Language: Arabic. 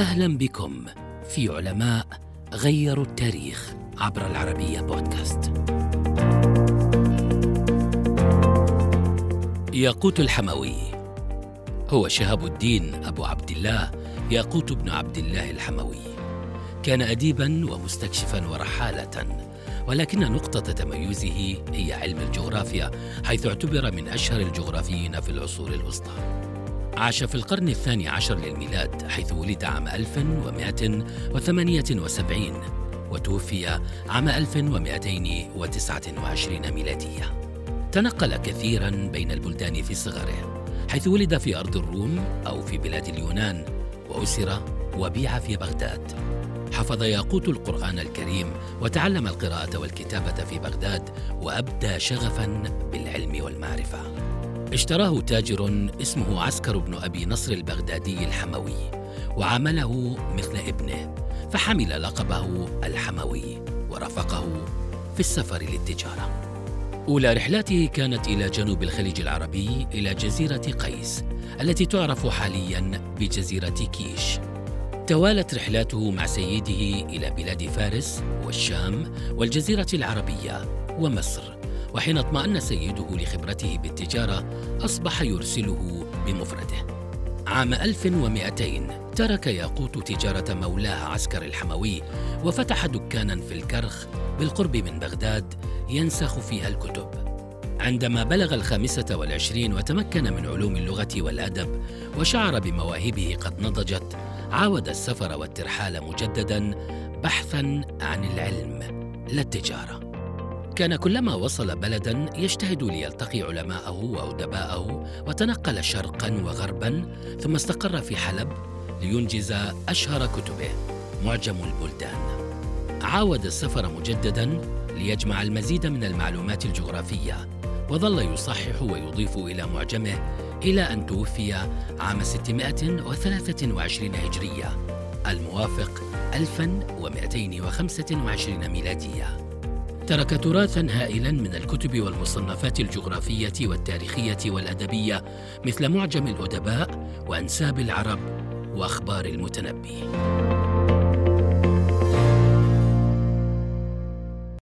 أهلا بكم في علماء غيروا التاريخ عبر العربية بودكاست. ياقوت الحموي هو شهاب الدين أبو عبد الله ياقوت بن عبد الله الحموي. كان اديبا ومستكشفا ورحالة ولكن نقطة تميزه هي علم الجغرافيا حيث اعتبر من أشهر الجغرافيين في العصور الوسطى عاش في القرن الثاني عشر للميلاد حيث ولد عام 1178 وتوفي عام 1229 ميلادية. تنقل كثيرا بين البلدان في صغره حيث ولد في أرض الروم أو في بلاد اليونان وأسر وبيع في بغداد. حفظ ياقوت القرآن الكريم وتعلم القراءة والكتابة في بغداد وأبدى شغفا بالعلم والمعرفة. اشتراه تاجر اسمه عسكر بن أبي نصر البغدادي الحموي وعامله مثل ابنه فحمل لقبه الحموي ورافقه في السفر للتجارة. أولى رحلاته كانت إلى جنوب الخليج العربي إلى جزيرة قيس التي تعرف حاليا بجزيرة كيش. توالت رحلاته مع سيده إلى بلاد فارس والشام والجزيرة العربية ومصر. وحين اطمأن سيده لخبرته بالتجارة أصبح يرسله بمفرده. عام 1200 ترك ياقوت تجارة مولاه عسكر الحموي وفتح دكانا في الكرخ بالقرب من بغداد ينسخ فيها الكتب. عندما بلغ الخامسة والعشرين وتمكن من علوم اللغة والأدب وشعر بمواهبه قد نضجت عاود السفر والترحال مجددا بحثا عن العلم لا التجارة. كان كلما وصل بلدا يجتهد ليلتقي علماءه وأدباءه وتنقل شرقا وغربا ثم استقر في حلب لينجز أشهر كتبه معجم البلدان. عاود السفر مجددا ليجمع المزيد من المعلومات الجغرافية وظل يصحح ويضيف إلى معجمه إلى أن توفي عام 623 هجرية الموافق 1225 ميلادية. ترك تراثا هائلا من الكتب والمصنفات الجغرافية والتاريخية والأدبية مثل معجم الأدباء وأنساب العرب وأخبار المتنبي.